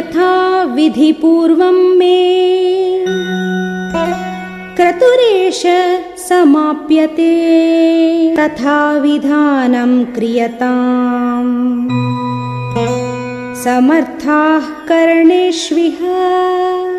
यथा विधिपूर्वं मे। क्रतुरेष समाप्यते। तथा विधानं क्रियताम्। समर्थाः कर्णेष्विहा।